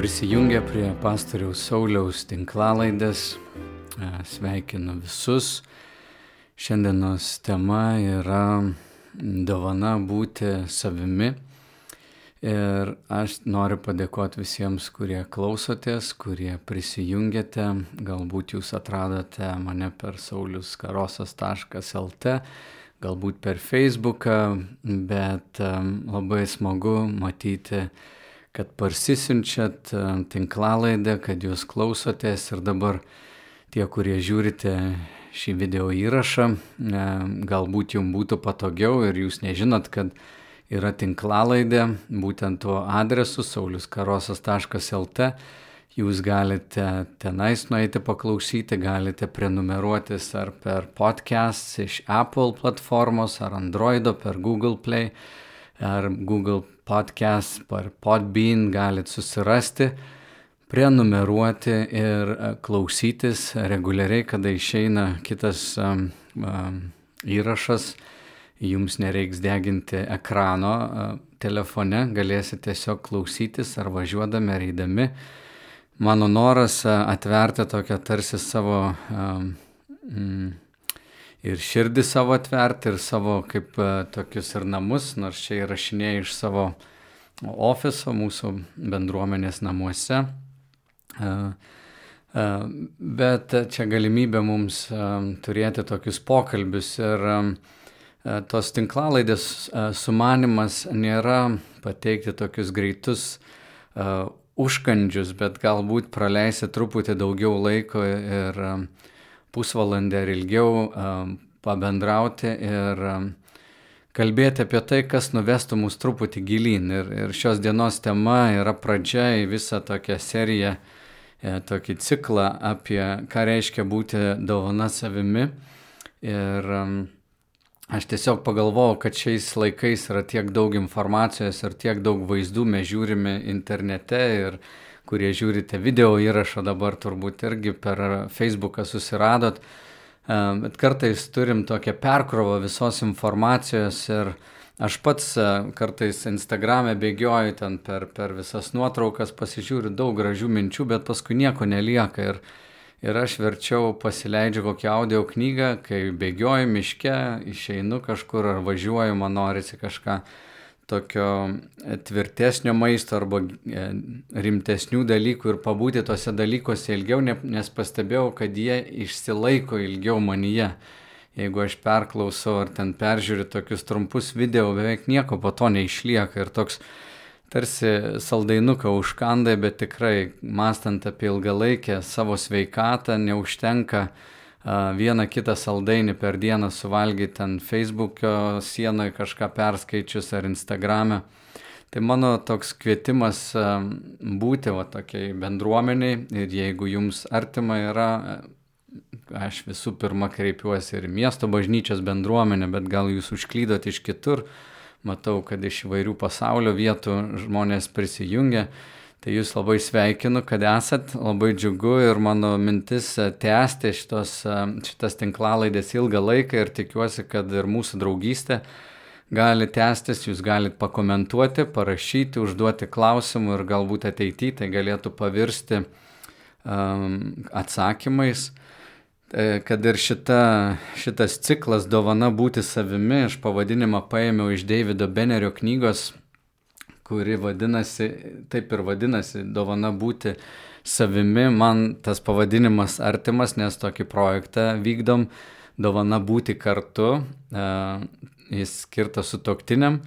prisijungę prie pastoriaus Sauliaus tinklalaidės. E, sveikinu visus. Šiandienos tema yra dovana būti savimi. Ir aš noriu padėkoti visiems, kurie klausotės, kurie prisijungėte. Galbūt jūs atradote mane per sauliuskarosas.lt, galbūt per Facebooką, bet labai smagu matyti, kad parsisinčiat tinklalaidę, kad jūs klausotės ir dabar tie, kurie žiūrite šį video įrašą, galbūt jums būtų patogiau ir jūs nežinot, kad yra tinklalaidė, būtent tuo adresu sauliskarosas.lt. Jūs galite tenais nueiti paklausyti, galite prenumeruotis ar per podcast iš Apple platformos, ar Androido, per Google Play, ar Google Podcast, per Podbean galite susirasti, prenumeruoti ir e, klausytis reguliariai, kada išeina kitas um, um, įrašas jums nereiks deginti ekrano telefone, galėsite tiesiog klausytis ar važiuodami ar eidami. Mano noras atverti tokią tarsi savo mm, ir širdį savo atverti, ir savo kaip tokius ir namus, nors čia įrašinėjau iš savo ofiso, mūsų bendruomenės namuose. Bet čia galimybė mums turėti tokius pokalbius ir E, tos tinklalaidės e, sumanimas nėra pateikti tokius greitus užkandžius, bet galbūt praleisi truputį daugiau laiko ir uh, pusvalandį ar ilgiau pabendrauti ir kalbėti apie tai, kas nuvestų mus truputį gilyn. Ir, ir šios dienos tema yra pradžia į visą tokią seriją, tokį ciklą apie ką reiškia būti dovana savimi. Ir Aš tiesiog pagalvojau, kad šiais laikais yra tiek daug informacijos ir tiek daug vaizdų mes žiūrime internete ir kurie žiūrite video įrašą dabar turbūt irgi per Facebooką susiradot, e, bet kartais turim tokią perkrovą visos informacijos ir aš pats e, kartais Instagram'e bėgioju ten per, per visas nuotraukas, pasižiūriu daug gražių minčių, bet paskui nieko nelieka. Ir, ir aš verčiau pasileidžiu kokią audio knygą, kai bėgioju miške, išeinu kažkur ar važiuoju, man norisi kažką tokio e, tvirtesnio maisto arba e, rimtesnių dalykų ir pabūti tose dalykuose ilgiau, nes pastebėjau, kad jie išsilaiko ilgiau manyje. Jeigu aš perklausau ar ten peržiūriu tokius trumpus video, beveik nieko po to neišlieka ir toks tarsi saldainuką užkandai, bet tikrai mastant apie ilgalaikę savo sveikatą neužtenka vieną kitą saldainį per dieną suvalgyti ant Facebook'o sienoje kažką perskaičius ar Instagram'e. Tai mano toks kvietimas būti va tokiai bendruomeniai ir jeigu jums artima yra, aš visų pirma kreipiuosi ir miesto bažnyčios bendruomenę, bet gal jūs užklydot iš kitur, matau, kad iš įvairių pasaulio vietų žmonės prisijungia. Tai jūs labai sveikinu, kad esat, labai džiugu ir mano mintis e, tęsti šitos, e, šitas tinklalaidės ilgą laiką ir tikiuosi, kad ir mūsų draugystė gali tęstis, jūs galite pakomentuoti, parašyti, užduoti klausimų ir galbūt ateityje tai galėtų pavirsti um, atsakymais. E, kad ir šita, šitas ciklas dovana būti savimi, aš pavadinimą paėmiau iš Davido Benerio knygos, kuri vadinasi, taip ir vadinasi, dovana būti savimi. Man tas pavadinimas artimas, nes tokį projektą vykdom, dovana būti kartu, e, jis skirtas sutoktiniam.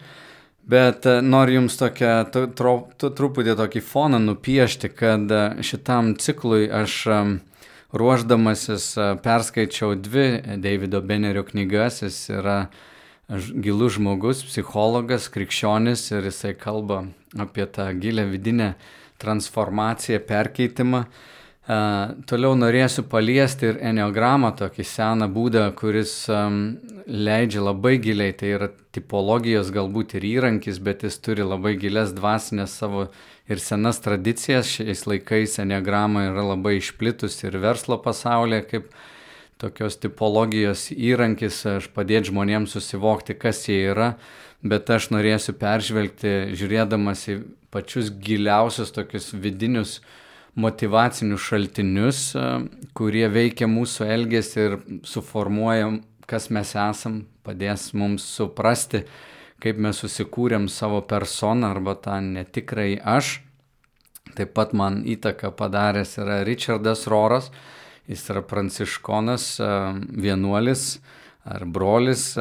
Bet e, noriu Jums tokią, truputį tokį foną nupiešti, kad šitam ciklui aš ruoždamasis perskaičiau dvi Davido Benerio knygas, jis yra gilus žmogus, psichologas, krikščionis ir jisai kalba apie tą gilę vidinę transformaciją, perkeitimą. Uh, toliau norėsiu paliesti ir enneogramą, tokį seną būdą, kuris um, leidžia labai giliai, tai yra tipologijos galbūt ir įrankis, bet jis turi labai gilias dvasinės savo ir senas tradicijas. Šiais laikais enneograma yra labai išplitus ir verslo pasaulyje kaip tokios tipologijos įrankis, aš padėti žmonėms susivokti, kas jie yra, bet aš norėsiu peržvelgti, žiūrėdamas į pačius giliausius tokius vidinius motivacinius šaltinius, kurie veikia mūsų elgesį ir suformuoja, kas mes esam, padės mums suprasti, kaip mes susikūrėm savo personą arba tą netikrai aš. Taip pat man įtaką padaręs yra Richardas Roras, jis yra pranciškonas, vienuolis ar brolis.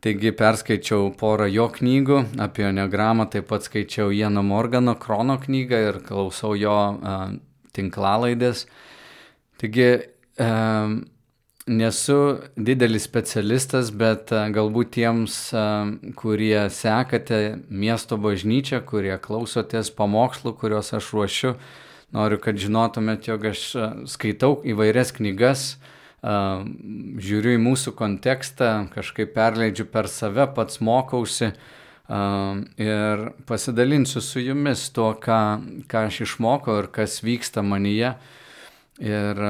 Taigi perskaičiau porą jo knygų apie neogramą, taip pat skaičiau Jeno Morgano Krono knygą ir klausau jo tinklalaidės. Taigi nesu didelis specialistas, bet galbūt tiems, kurie sekate miesto bažnyčią, kurie klausotės pamokslų, kuriuos aš ruošiu, noriu, kad žinotumėt, jog aš e, skaitau įvairias knygas, žiūriu į mūsų kontekstą, kažkaip perleidžiu per save, pats mokausi ir pasidalinsiu su jumis tuo, ką, ką aš išmokau ir kas vyksta manyje. Ir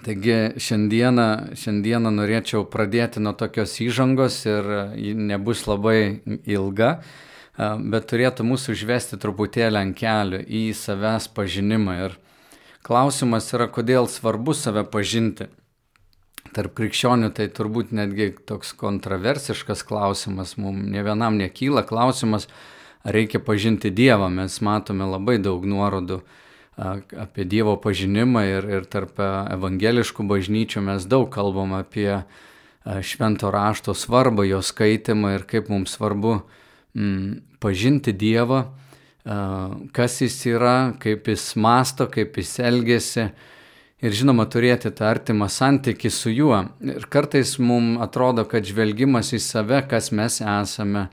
Taigi šiandieną, šiandieną norėčiau pradėti nuo tokios įžangos ir ji nebus labai ilga, bet turėtų mūsų užvesti truputėlį ant kelių į savęs pažinimą. Ir klausimas yra, kodėl svarbu save pažinti. Tarp krikščionių tai turbūt netgi toks kontroversiškas klausimas, mums ne vienam nekyla klausimas, ar reikia pažinti Dievą. Mes matome labai daug nuorodų apie Dievo pažinimą ir, ir tarp evangeliškų bažnyčių mes daug kalbam apie švento rašto svarbą, jo skaitimą ir kaip mums svarbu mm, pažinti Dievą, kas jis yra, kaip jis masto, kaip jis elgesi ir žinoma turėti tą artimą santykį su juo. Ir kartais mums atrodo, kad žvelgimas į save, kas mes esame,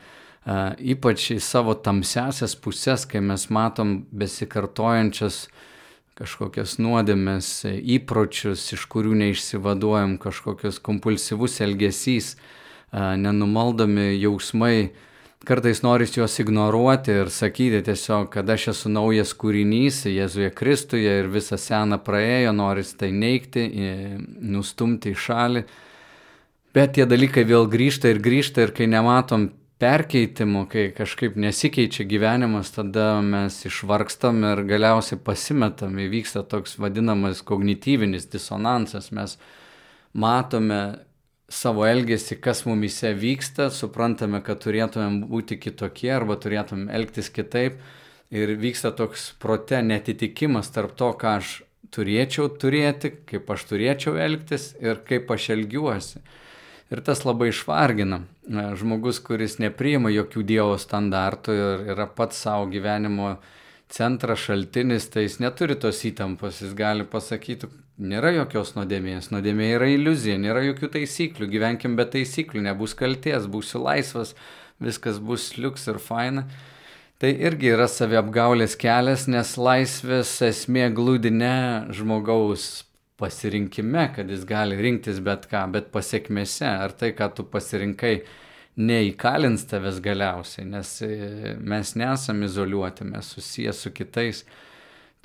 ypač į savo tamsiasias pusės, kai mes matom besikartojančias kažkokias nuodėmės, įpročius, iš kurių neišsivaduojam, kažkokius kompulsyvus elgesys, nenumaldomi jausmai, kartais noris juos ignoruoti ir sakyti tiesiog, kad aš esu naujas kūrinys Jėzuje Kristuje ir visą seną praėjo, noris tai neikti, nustumti į šalį. Bet tie dalykai vėl grįžta ir grįžta ir kai nematom perkeitimu, kai kažkaip nesikeičia gyvenimas, tada mes išvargstam ir galiausiai pasimetam, įvyksta toks vadinamas kognityvinis disonansas, mes matome savo elgesį, kas mumise vyksta, suprantame, kad turėtumėm būti kitokie arba turėtumėm elgtis kitaip ir vyksta toks prote netitikimas tarp to, ką aš turėčiau turėti, kaip aš turėčiau elgtis ir kaip aš elgiuosi. Ir tas labai išvargina. Žmogus, kuris nepriima jokių Dievo standartų ir yra pats savo gyvenimo centras, šaltinis, tai jis neturi tos įtampos, jis gali pasakyti, nėra jokios nuodėmės, nuodėmė yra iliuzija, nėra jokių taisyklių, gyvenkim be taisyklių, nebus kalties, būsiu laisvas, viskas bus liuks ir faina. Tai irgi yra saviapgaulės kelias, nes laisvės esmė glūdi ne žmogaus pasirinkime, kad jis gali rinktis bet ką, bet pasiekmėse, ar tai, ką tu pasirinkai, neįkalins tavęs galiausiai, nes e, mes nesame izoliuoti, mes susiję su kitais.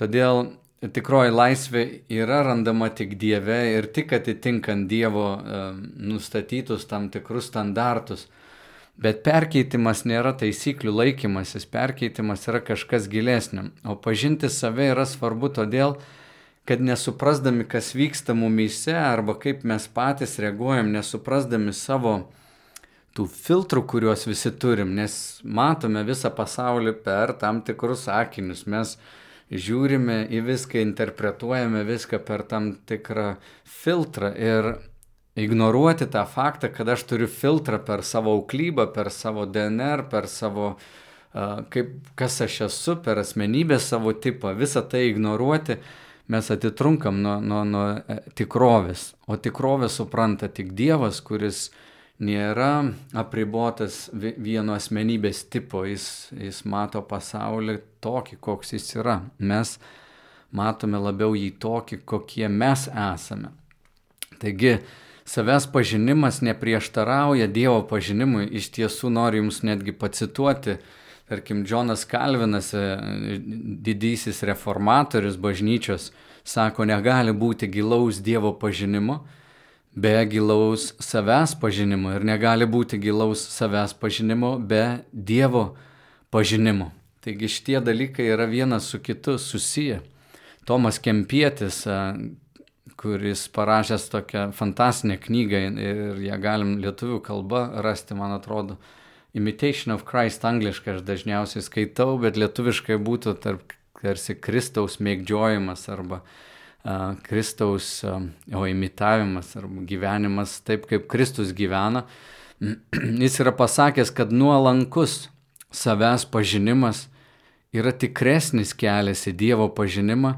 Todėl tikroji laisvė yra randama tik Dieve ir tik atitinkant Dievo e, nustatytus tam tikrus standartus. Bet perkeitimas nėra taisyklių laikymasis, perkeitimas yra kažkas gilesnio. O pažinti save yra svarbu todėl, kad nesuprasdami, kas vyksta mumyse arba kaip mes patys reaguojam, nesuprasdami savo tų filtrų, kuriuos visi turim, nes matome visą pasaulį per tam tikrus akinius. Mes žiūrime į viską, interpretuojame viską per tam tikrą filtrą ir ignoruoti tą faktą, kad aš turiu filtrą per savo auklybą, per savo DNR, per savo uh, kaip, kas aš esu, per asmenybę savo tipą, visą tai ignoruoti mes atitrunkam nuo, nuo, nuo e, tikrovės, o tikrovę supranta tik Dievas, kuris nėra apribotas vieno asmenybės tipo, jis, jis mato pasaulį tokį, koks jis yra. Mes matome labiau jį tokį, kokie mes esame. Taigi, savęs pažinimas neprieštarauja Dievo pažinimui, iš tiesų noriu Jums netgi pacituoti, tarkim, Džonas Kalvinas, e, didysis reformatorius bažnyčios, sako, negali būti gilaus Dievo pažinimo be gilaus savęs pažinimo ir negali būti gilaus savęs pažinimo be Dievo pažinimo. Taigi šitie dalykai yra vienas su kitu susiję. Tomas Kempietis, kuris parašęs tokią fantastinę knygą ir ją galim lietuvių kalba rasti, man atrodo, Imitation of Christ angliškai aš dažniausiai skaitau, bet lietuviškai būtų tarp tarsi Kristaus mėgdžiojimas arba a, Kristaus a, o imitavimas arba gyvenimas taip, kaip Kristus gyvena. Jis yra pasakęs, kad nuolankus savęs pažinimas yra tikresnis kelias į Dievo pažinimą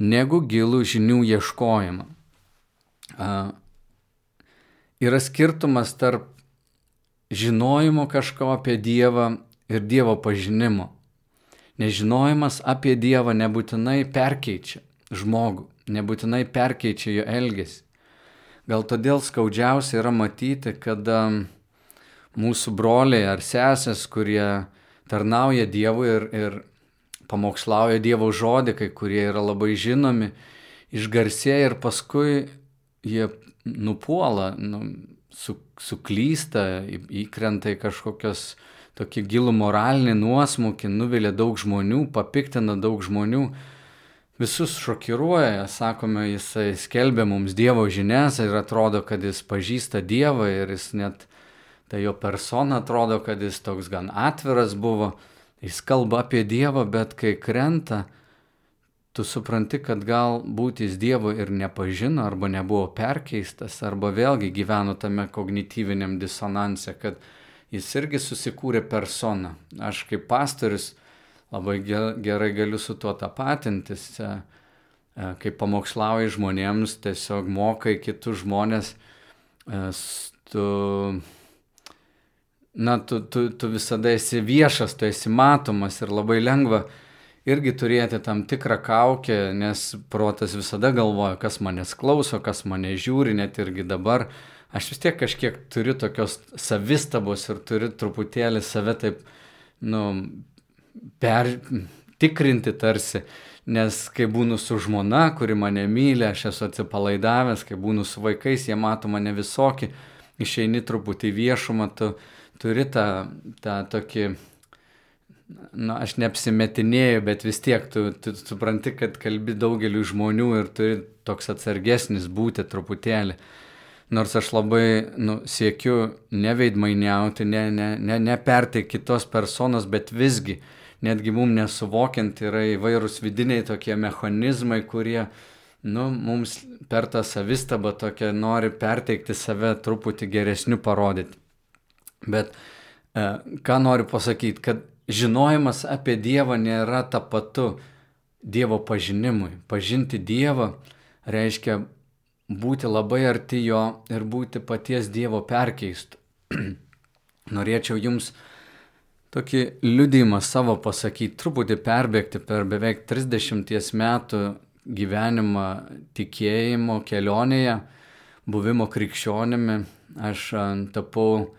negu gilų žinių ieškojimą. Yra skirtumas tarp žinojimo kažko apie Dievą ir Dievo pažinimo. Nežinojimas apie Dievą nebūtinai perkeičia žmogų, nebūtinai perkeičia jo elgesį. Gal todėl skaudžiausia yra matyti, kad mūsų broliai ar sesės, kurie tarnauja Dievui ir, ir pamokslauja Dievo žodį, kai kurie yra labai žinomi, išgarsėja ir paskui jie nupuola, nu, su, suklysta, įkrenta į kažkokios tokį gilų moralinį nuosmukį, nuvilia daug žmonių, papiktina daug žmonių, visus šokiruoja, sakome, jisai skelbia mums Dievo žinias ir atrodo, kad jis pažįsta Dievą ir jis net, ta jo persona atrodo, kad jis toks gan atviras buvo, jis kalba apie Dievą, bet kai krenta, tu supranti, kad galbūt jis Dievo ir nepažino, arba nebuvo perkeistas, arba vėlgi gyveno tame kognityviniam disonanse, kad jis irgi susikūrė personą. Aš kaip pastorius labai gerai galiu su tuo tapatintis, e, kai pamokslauji žmonėms, tiesiog mokai kitus žmonės, e, tu, na, tu, tu, tu visada esi viešas, tu esi matomas ir labai lengva irgi turėti tam tikrą kaukę, nes protas visada galvoja, kas manęs klauso, kas mane žiūri, net irgi dabar. Aš vis tiek kažkiek turiu tokios savistabos ir turiu truputėlį save taip, nu, per, tikrinti tarsi, nes kai būnu su žmona, kuri mane myli, aš esu atsipalaidavęs, kai būnu su vaikais, jie mato mane visokį, išeini truputį viešumą, tu turi tą, tą tokį na, aš neapsimetinėjau, bet vis tiek tu, tu supranti, kad kalbi daugeliu žmonių ir turi toks atsargesnis būti truputėlį. Nors aš labai nu, siekiu neveidmainiauti, ne, ne, ne, neperteikti kitos personos, bet visgi, netgi mums nesuvokiant, yra įvairūs vidiniai tokie mechanizmai, kurie nu, mums per tą savistabą tokia nori perteikti save truputį geresniu parodyti. Bet e, ką noriu pasakyti, kad žinojimas apie Dievą nėra tapatu Dievo pažinimui. Pažinti Dievą reiškia būti labai arti jo ir būti paties Dievo perkeistų. Norėčiau jums tokį liudymą savo pasakyti, truputį perbėgti per beveik 30 metų gyvenimą tikėjimo kelionėje, buvimo krikščionimi. Aš tapau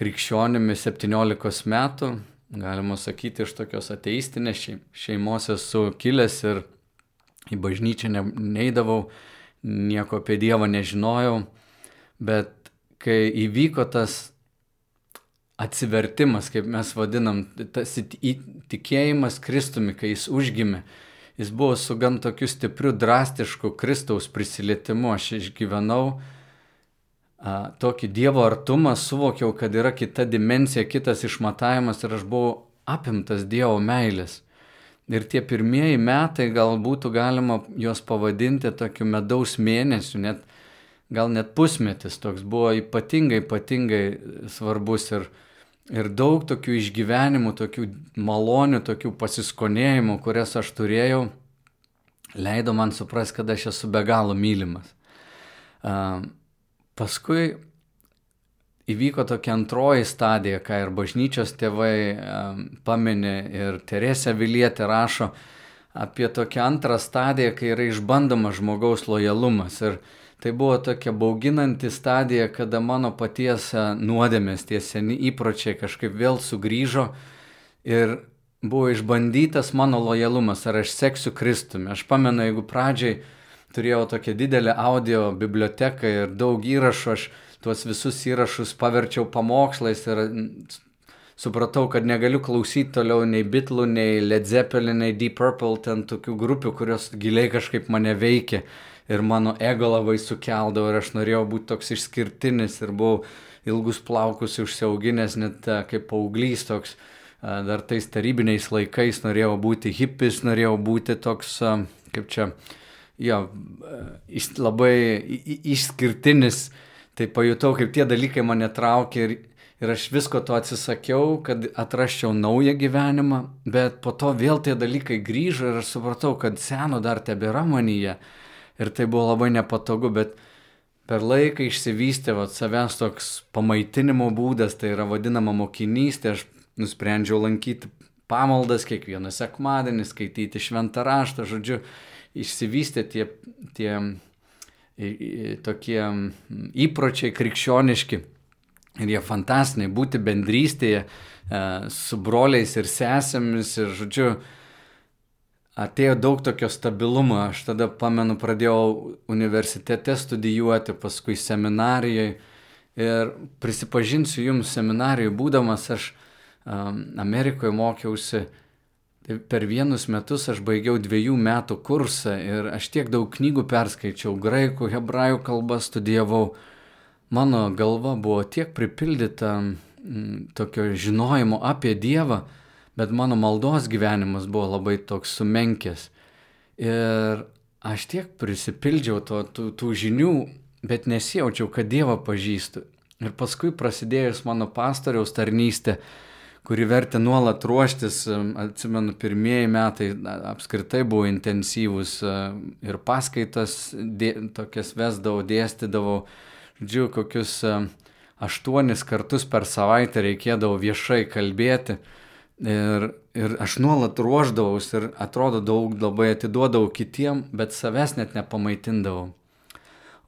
krikščionimi 17 metų, galima sakyti, iš tokios ateistinės šeimos esu kilęs ir į bažnyčią ne, neįdavau, nieko apie Dievą nežinojau, bet kai įvyko tas atsivertimas, kaip mes vadinam, tas tikėjimas Kristumi, kai jis užgimė, jis buvo su gan tokiu stipriu, drastišku Kristaus prisilietimu, aš išgyvenau a, tokį Dievo artumą, suvokiau, kad yra kita dimensija, kitas išmatavimas ir aš buvau apimtas Dievo meilės. Ir tie pirmieji metai gal būtų galima juos pavadinti tokiu medaus mėnesiu, net, gal net pusmetis toks buvo ypatingai, ypatingai svarbus ir, ir daug tokių išgyvenimų, tokių malonių, tokių pasiskonėjimų, kurias aš turėjau, leido man suprasti, kad aš esu be galo mylimas. Uh, Paskui įvyko tokia antroji stadija, ką ir bažnyčios tėvai paminė ir Teresė Vilietė rašo apie tokią antrą stadiją, kai yra išbandomas žmogaus lojalumas. Ir tai buvo tokia bauginanti stadija, kada mano paties nuodėmės, tie seni įpročiai kažkaip vėl sugrįžo ir buvo išbandytas mano lojalumas, ar aš seksiu Kristumi. Aš pamenu, jeigu pradžiai turėjau tokią didelę audio biblioteką ir daug įrašų, aš tuos visus įrašus paverčiau pamokslais ir supratau, kad negaliu klausyti toliau nei Bitlų, nei Led Zeppelin, nei Deep Purple, ten tokių grupių, kurios giliai kažkaip mane veikia ir mano ego labai sukeldavo ir aš norėjau būti toks išskirtinis ir buvau ilgus plaukus užsiauginęs net e, kaip paauglys toks. E, dar tais tarybiniais laikais norėjau būti hipis, norėjau būti toks, e, kaip čia, jo, labai išskirtinis. Tai pajutau, kaip tie dalykai mane traukia ir, ir aš visko to atsisakiau, kad atraščiau naują gyvenimą, bet po to vėl tie dalykai grįžo ir aš supratau, kad seno dar tebėra manyje. Ir tai buvo labai nepatogu, bet per laiką išsivystė vat, savęs toks pamaitinimo būdas, tai yra vadinama mokinystė, aš nusprendžiau lankyti pamaldas kiekvieną sekmadienį, skaityti šventą raštą, žodžiu, išsivystė tie, tie tokie įpročiai krikščioniški ir jie fantastiniai, būti bendrystėje e, su broliais ir sesėmis ir, žodžiu, atėjo daug tokio stabilumo. Aš tada, pamenu, pradėjau universitete studijuoti, paskui seminarijoje. Ir prisipažinsiu jums, seminarijoje būdamas, aš um, Amerikoje mokiausi. Tai per vienus metus aš baigiau dviejų metų kursą ir aš tiek daug knygų perskaičiau, graikų, hebrajų kalbą studijavau. Mano galva buvo tiek pripildyta m, tokio žinojimo apie Dievą, bet mano maldos gyvenimas buvo labai toks sumenkęs. Ir aš tiek prisipildžiau to, tų, tų žinių, bet nesijaučiau, kad Dievą pažįstu. Ir paskui prasidėjus mano pastoriaus tarnystė, kuri vertė nuolat ruoštis, atsimenu, pirmieji metai apskritai buvo intensyvūs ir paskaitas dė, tokias vesdavau, dėstydavau, žodžiu, kokius aštuonis kartus per savaitę reikėdavo viešai kalbėti. Ir, ir aš nuolat ruoždavausi ir atrodo daug labai atiduodavau kitiem, bet savęs net nepamaitindavau.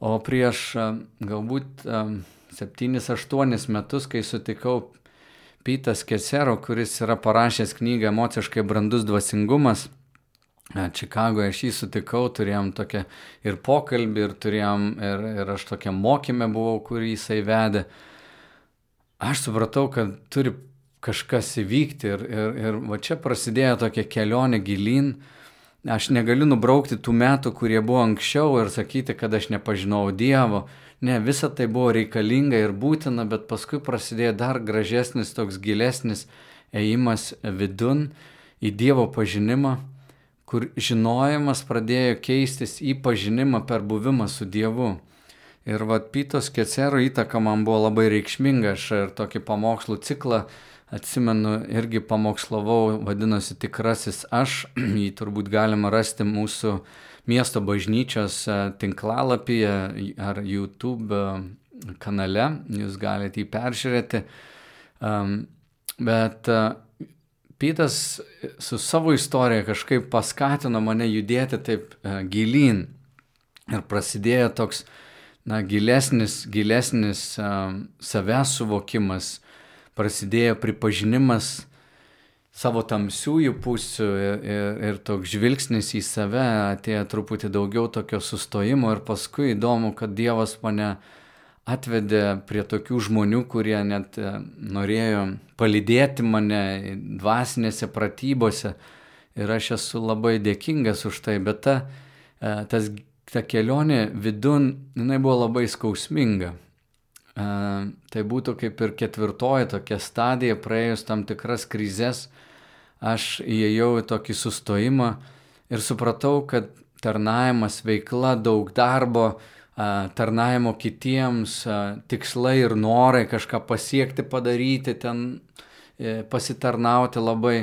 O prieš galbūt 7-8 metus, kai sutikau Pytas Kesero, kuris yra parašęs knygą Emociškai brandus dvasingumas, Čikagoje aš jį sutikau, turėjom tokią ir pokalbį, ir turėjom, ir, ir aš tokią mokymę buvau, kurį jisai vedė. Aš supratau, kad turi kažkas įvykti ir, ir, ir va čia prasidėjo tokia kelionė gilin. Aš negaliu nubraukti tų metų, kurie buvo anksčiau ir sakyti, kad aš nepažinau Dievo. Ne, visa tai buvo reikalinga ir būtina, bet paskui prasidėjo dar gražesnis, toks gilesnis ėjimas vidun į Dievo pažinimą, kur žinojimas pradėjo keistis į pažinimą per buvimą su Dievu. Ir vad Pytos Kecero įtaka man buvo labai reikšminga, aš ir tokį pamokslų ciklą atsimenu, irgi pamokslavau, vadinosi Tikrasis aš, jį turbūt galima rasti mūsų miesto bažnyčios e, tinklalapyje ar YouTube e, kanale, jūs galite jį peržiūrėti. Bet e, Pytas su savo istorija kažkaip paskatino mane judėti taip gilyn. Ir prasidėjo toks, na, gilesnis, gilesnis savęs suvokimas, prasidėjo pripažinimas savo tamsiųjų pusių ir, ir, ir toks žvilgsnis į save, atėjo truputį daugiau tokio sustojimo ir paskui įdomu, kad Dievas mane atvedė prie tokių žmonių, kurie net e, norėjo palydėti mane dvasinėse pratybose. Ir aš esu labai dėkingas už tai, bet ta, e, tas, ta kelionė vidun, jinai buvo labai skausminga. Tai būtų kaip ir ketvirtoji tokia stadija, praėjus tam tikras krizės, aš įėjau į tokį sustojimą ir supratau, kad tarnavimas, veikla, daug darbo, tarnavimo kitiems, tikslai ir norai kažką pasiekti, padaryti, ten e, pasitarnauti labai,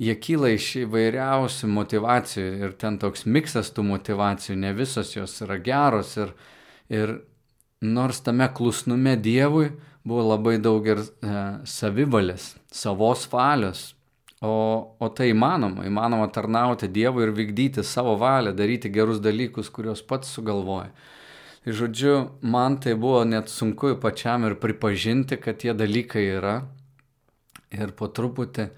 jie kyla iš įvairiausių motivacijų ir ten toks miksas tų motivacijų, ne visos jos yra geros ir, ir nors tame klusnume Dievui buvo labai daug ir e, savivalės, savos valios. O, o tai įmanoma, įmanoma tarnauti Dievui ir vykdyti savo valią, daryti gerus dalykus, kuriuos pats sugalvoja. Žodžiu, man tai buvo net sunku pačiam ir pripažinti, kad tie dalykai yra. Ir po truputį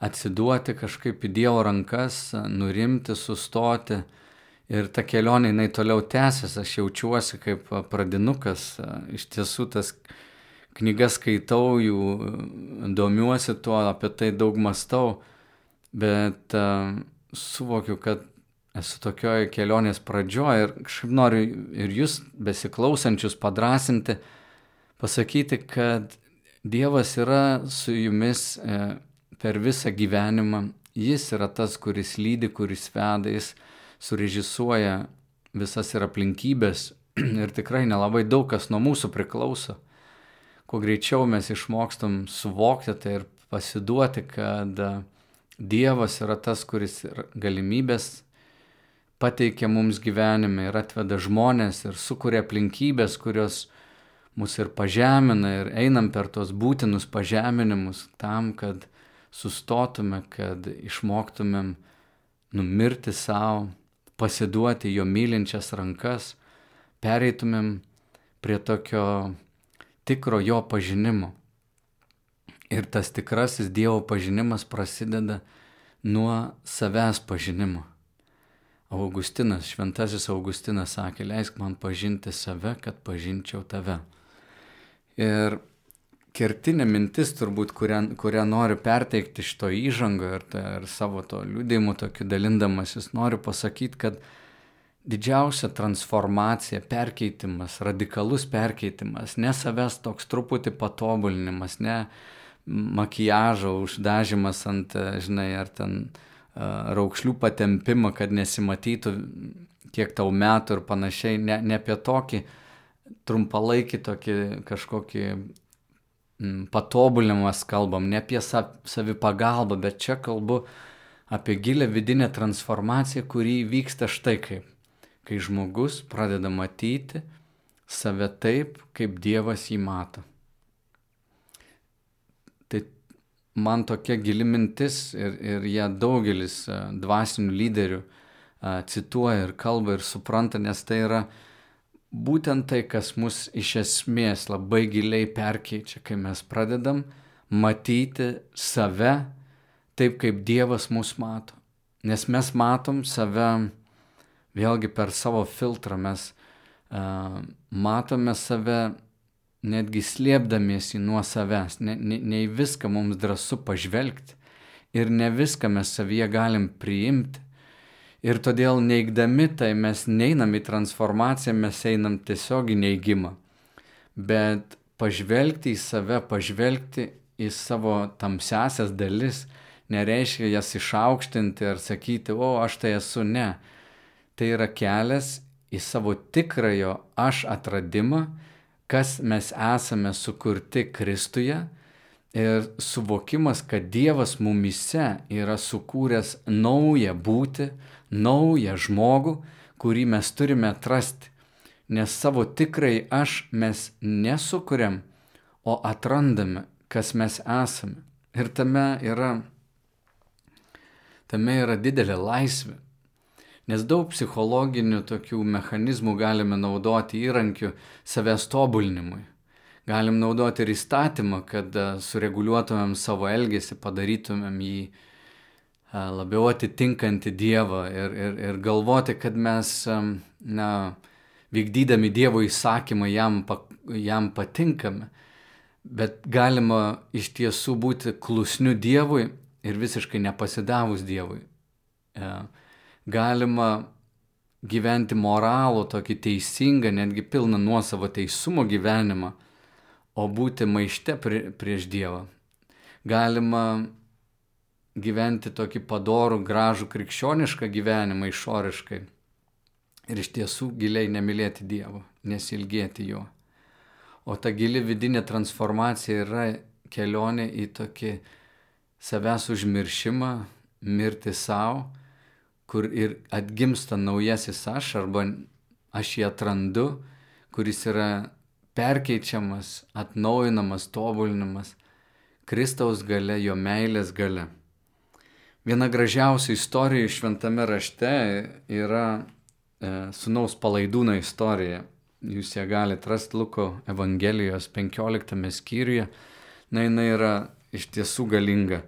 atsiduoti kažkaip į Dievo rankas, nurimti, sustoti. Ir ta kelionė, jinai toliau tęsis, aš jaučiuosi kaip pradinukas, iš tiesų tas knygas skaitau, jų domiuosi tuo, apie tai daug mastau, bet suvokiu, kad esu tokioje kelionės pradžioje ir kažkaip noriu ir jūs besiklausančius padrasinti, pasakyti, kad Dievas yra su jumis e, per visą gyvenimą, Jis yra tas, kuris lydi, kuris veda, Jis surežisuoja visas ir aplinkybės ir tikrai nelabai daug kas nuo mūsų priklauso. Kuo greičiau mes išmokstam suvokti tai ir pasiduoti, kad Dievas yra tas, kuris galimybės pateikia mums gyvenime ir atveda žmonės ir sukuria aplinkybės, kurios mus ir pažemina ir einam per tos būtinus pažeminimus tam, kad sustotume, kad išmoktumėm numirti savo, pasiduoti jo mylinčias rankas, pereitumėm prie tokio tikro jo pažinimo. Ir tas tikrasis Dievo pažinimas prasideda nuo savęs pažinimo. Augustinas, šventasis Augustinas sakė, leisk man pažinti save, kad pažinčiau tave. Ir kertinė mintis turbūt, kurią, kurią noriu perteikti šito įžango ir, ta, ir savo to liūdėjimu tokiu dalindamasis, noriu pasakyti, kad didžiausia transformacija, perkeitimas, radikalus perkeitimas, ne savęs toks truputį patobulinimas, ne makiažo uždažymas ant, žinai, ar ten raukšlių patempimą, kad nesimatytų, kiek tau metų ir panašiai, ne, ne apie tokį trumpalaikį tokį kažkokį patobulinimas kalbam, ne apie savipagalbą, bet čia kalbu apie gilę vidinę transformaciją, kuri vyksta štai kaip. Kai žmogus pradeda matyti save taip, kaip Dievas jį mato. Man tokia gili mintis ir, ir ją daugelis dvasinių lyderių cituoja ir kalba ir supranta, nes tai yra būtent tai, kas mus iš esmės labai giliai perkeičia, kai mes pradedam matyti save taip, kaip Dievas mus mato. Nes mes matom save vėlgi per savo filtrą, mes uh, matome save netgi slėpdamiesi nuo savęs, ne, ne, ne į viską mums drąsu pažvelgti ir ne viską mes savyje galim priimti. Ir todėl neigdami tai mes neinam į transformaciją, mes einam tiesiog į neigimą. Bet pažvelgti į save, pažvelgti į savo tamsiasias dalis, nereiškia jas išaukštinti ar sakyti, o aš tai esu ne. Tai yra kelias į savo tikrąjo aš atradimą, kas mes esame sukurti Kristuje ir suvokimas, kad Dievas mumise yra sukūręs naują būti, naują žmogų, kurį mes turime atrasti. Nes savo tikrai aš mes nesukuriam, o atrandame, kas mes esame. Ir tame yra, tame yra didelė laisvė. Nes daug psichologinių tokių mechanizmų galime naudoti įrankių savęs tobulinimui. Galim naudoti ir įstatymą, kad e, sureguliuotumėm savo elgesį, padarytumėm jį e, labiau atitinkantį Dievą ir, ir, ir galvoti, kad mes, e, na, vykdydami Dievo įsakymą jam, jam patinkame. Bet galima iš tiesų būti klusniu Dievui ir visiškai nepasidavus Dievui. Yeah galima gyventi moralų, tokį teisingą, netgi pilną nuosavo teisumo gyvenimą, o būti maište prie, prieš Dievą. Galima gyventi tokį padorų, gražų, krikščionišką gyvenimą išoriškai ir iš tiesų giliai nemylėti Dievo, nesilgėti Jo. O ta gili vidinė transformacija yra kelionė į tokį savęs užmiršimą, mirti savo kur ir atgimsta naujasis aš arba aš jį atrandu, kuris yra perkeičiamas, atnaujinamas, tobulinamas Kristaus gale, jo meilės gale. Viena gražiausių istorijų šventame rašte yra e, sunaus palaidūno istorija. Jūs ją galite rasti Luko Evangelijos 15 skyriuje. Na, jinai yra iš tiesų galinga.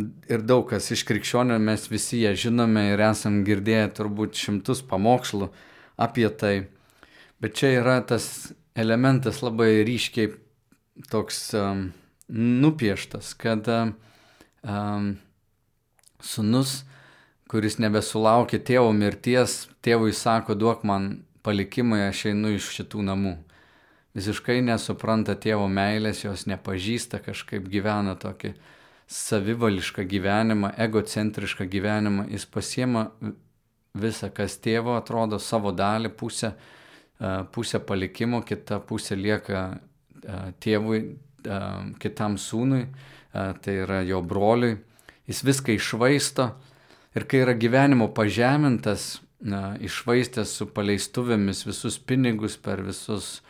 Ir daug kas iš krikščionių mes visi ją žinome ir esam girdėję turbūt šimtus pamokslų apie tai. Bet čia yra tas elementas labai ryškiai toks um, nupieštas, kad um, sunus, kuris nebesulaukė tėvo mirties, tėvui sako, duok man palikimą, aš einu iš šitų namų. Visiškai nesupranta tėvo meilės, jos nepažįsta, kažkaip gyvena tokį savivališką gyvenimą, egocentrišką gyvenimą, jis pasiema visą, kas tėvo atrodo, savo dalį, pusę, pusę palikimo, kita pusė lieka tėvui, kitam sūnui, tai yra jo broliui. Jis viską išvaisto ir kai yra gyvenimo pažemintas, išvaistęs su paleistuvėmis visus pinigus per visus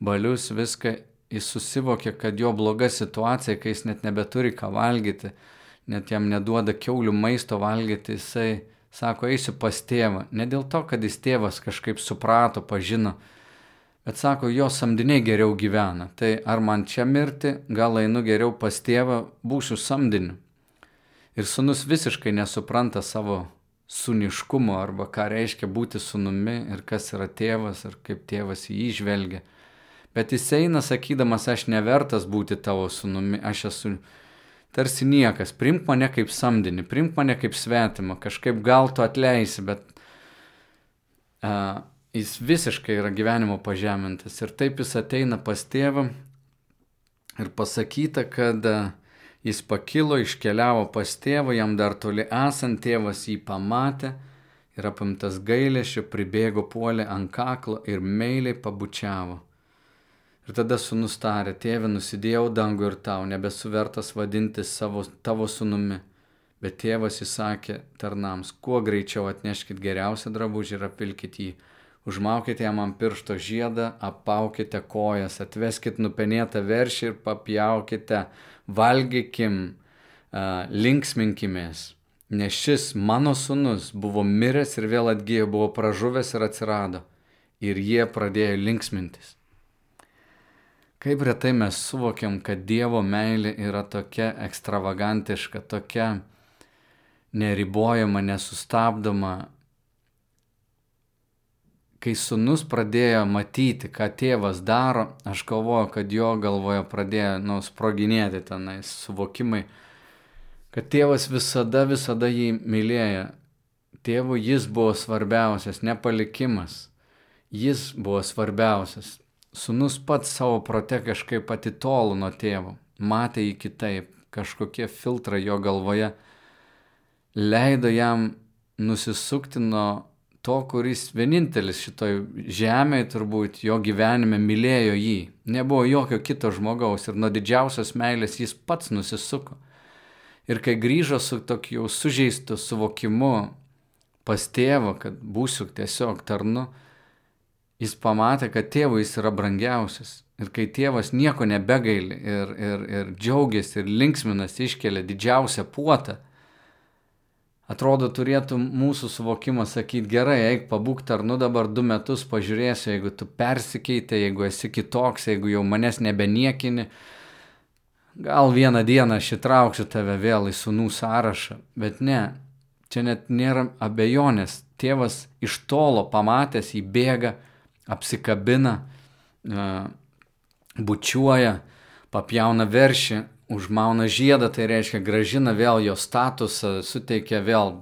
balius, viską, jis susivokė, kad jo bloga situacija, kai jis net nebeturi ką valgyti, net jam neduoda keulių maisto valgyti, jisai sako, eisiu pas tėvą. Ne dėl to, kad jis tėvas kažkaip suprato, pažino, bet sako, jo samdiniai geriau gyvena. Tai ar man čia mirti, gal einu geriau pas tėvą, būsiu samdiniu. Ir sunus visiškai nesupranta savo suniškumo arba ką reiškia būti sunumi ir kas yra tėvas ir kaip tėvas jį išvelgia. Bet jis eina sakydamas, aš nevertas būti tavo sunumi, aš esu tarsi niekas, primk mane kaip samdinį, primk mane kaip svetimą, kažkaip gal tu atleisi, bet uh, jis visiškai yra gyvenimo pažemintas. Ir taip jis ateina pas tėvą ir pasakyta, kad uh, jis pakilo, iškeliavo pas tėvą, jam dar toli esant, tėvas jį pamatė ir apimtas gailėšio pribėgo puolė ant kaklo ir meiliai pabučiavo. Ir tada sunus tarė, tėve, nusidėjau dangų ir tau, nebesu vertas vadinti savo, tavo sunumi. Bet tėvas įsakė tarnams, kuo greičiau atneškit geriausią drabužį ir apvilkit jį. Užmaukite jam ant piršto žiedą, apaukite kojas, atveskit nupenėtą veršį ir papjaukite, valgykim, linksminkimės. Nes šis mano sunus buvo miręs ir vėl atgyjo, buvo pražuvęs ir atsirado. Ir jie pradėjo linksmintis. Kaip retai mes suvokiam, kad Dievo meilė yra tokia ekstravagantiška, tokia neribojama, nesustabdoma. Kai sunus pradėjo matyti, ką tėvas daro, aš galvoju, kad jo galvoje pradėjo nusproginėti tenais suvokimai, kad tėvas visada, visada jį mylėjo. Tėvų jis buvo svarbiausias, nepalikimas. Jis buvo svarbiausias. Sūnus pats savo prote kažkaip atitolo nuo tėvo, matė jį kitaip, kažkokie filtrai jo galvoje leido jam nusisukti nuo to, kuris vienintelis šitoj žemėje turbūt jo gyvenime mylėjo jį. Nebuvo jokio kito žmogaus ir nuo didžiausios meilės jis pats nusisuko. Ir kai grįžo su tokiu jau sužeistu suvokimu pas tėvą, kad būsiu tiesiog tarnu, jis pamatė, kad tėvui jis yra brangiausias. Ir kai tėvas nieko nebegaili ir, ir, ir džiaugiasi ir linksminas iškelia didžiausią puotą, atrodo turėtų mūsų suvokimas sakyti, gerai, eik pabūk tarnu dabar du metus, pažiūrėsiu, jeigu tu persikeitė, jeigu esi kitoks, jeigu jau manęs nebeniekini, gal vieną dieną aš įtrauksiu tave vėl į sunų sąrašą, bet ne, čia net nėra abejonės, tėvas iš tolo pamatęs įbėga, apsikabina, bučiuoja, papjauna veršį, užmauna žiedą, tai reiškia gražina vėl jo statusą, suteikia vėl,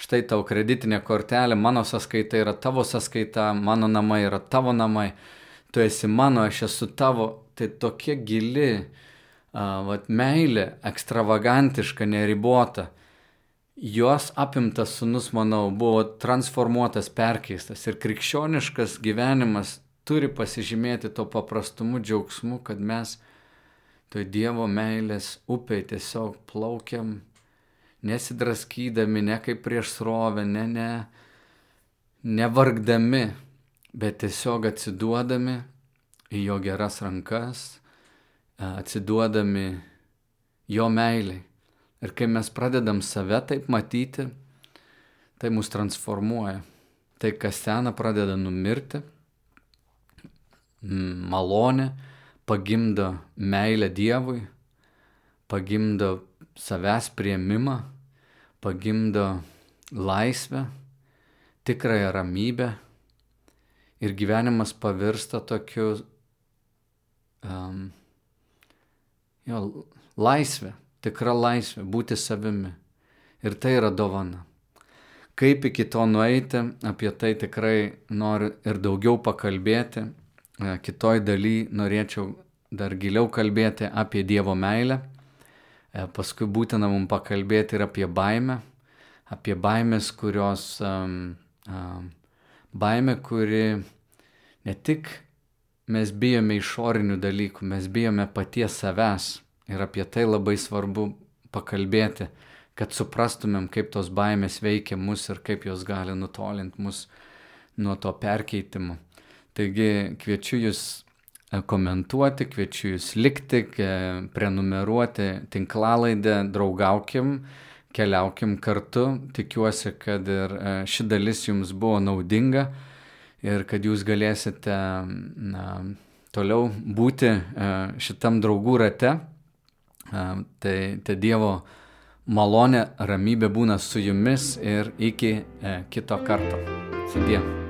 štai tau kreditinė kortelė, mano sąskaita yra tavo sąskaita, mano namai yra tavo namai, tu esi mano, aš esu tavo, tai tokia gili, uh, vat, meilė, ekstravagantiška, neribota jos apimtas sunus, manau, buvo transformuotas, perkeistas ir krikščioniškas gyvenimas turi pasižymėti to paprastumu džiaugsmu, kad mes toj Dievo meilės upėje tiesiog plaukiam, nesidraskydami, ne kaip prieš srovę, ne, ne, nevargdami, bet tiesiog atsiduodami į jo geras rankas, atsiduodami jo meiliai. Ir kai mes pradedam save taip matyti, tai mus transformuoja. Tai, kas sena, pradeda numirti, malonė pagimdo meilę Dievui, pagimdo savęs prieimimą, pagimdo laisvę, tikrąją ramybę ir gyvenimas pavirsta tokiu um, jo, laisvė, tikra laisvė, būti savimi. Ir tai yra dovana. Kaip iki to nueiti, apie tai tikrai noriu ir daugiau pakalbėti. E, kitoj daly norėčiau dar giliau kalbėti apie Dievo meilę. E, paskui būtina mums pakalbėti ir apie baimę, apie baimės, kurios, um, um, baimė, kuri ne tik mes bijome išorinių dalykų, mes bijome paties savęs ir apie tai labai svarbu pakalbėti kad suprastumėm, kaip tos baimės veikia mus ir kaip jos gali nutolinti mus nuo to perkeitimo. Taigi kviečiu jūs e, komentuoti, kviečiu jūs likti, prenumeruoti tinklalaidę, draugaukim, keliaukim kartu. Tikiuosi, kad ir e, ši dalis jums buvo naudinga ir kad jūs galėsite na, toliau būti e, šitam draugų rate. Tai, tai Dievo malonė, ramybė būna su jumis ir iki e, kito karto. Sudie.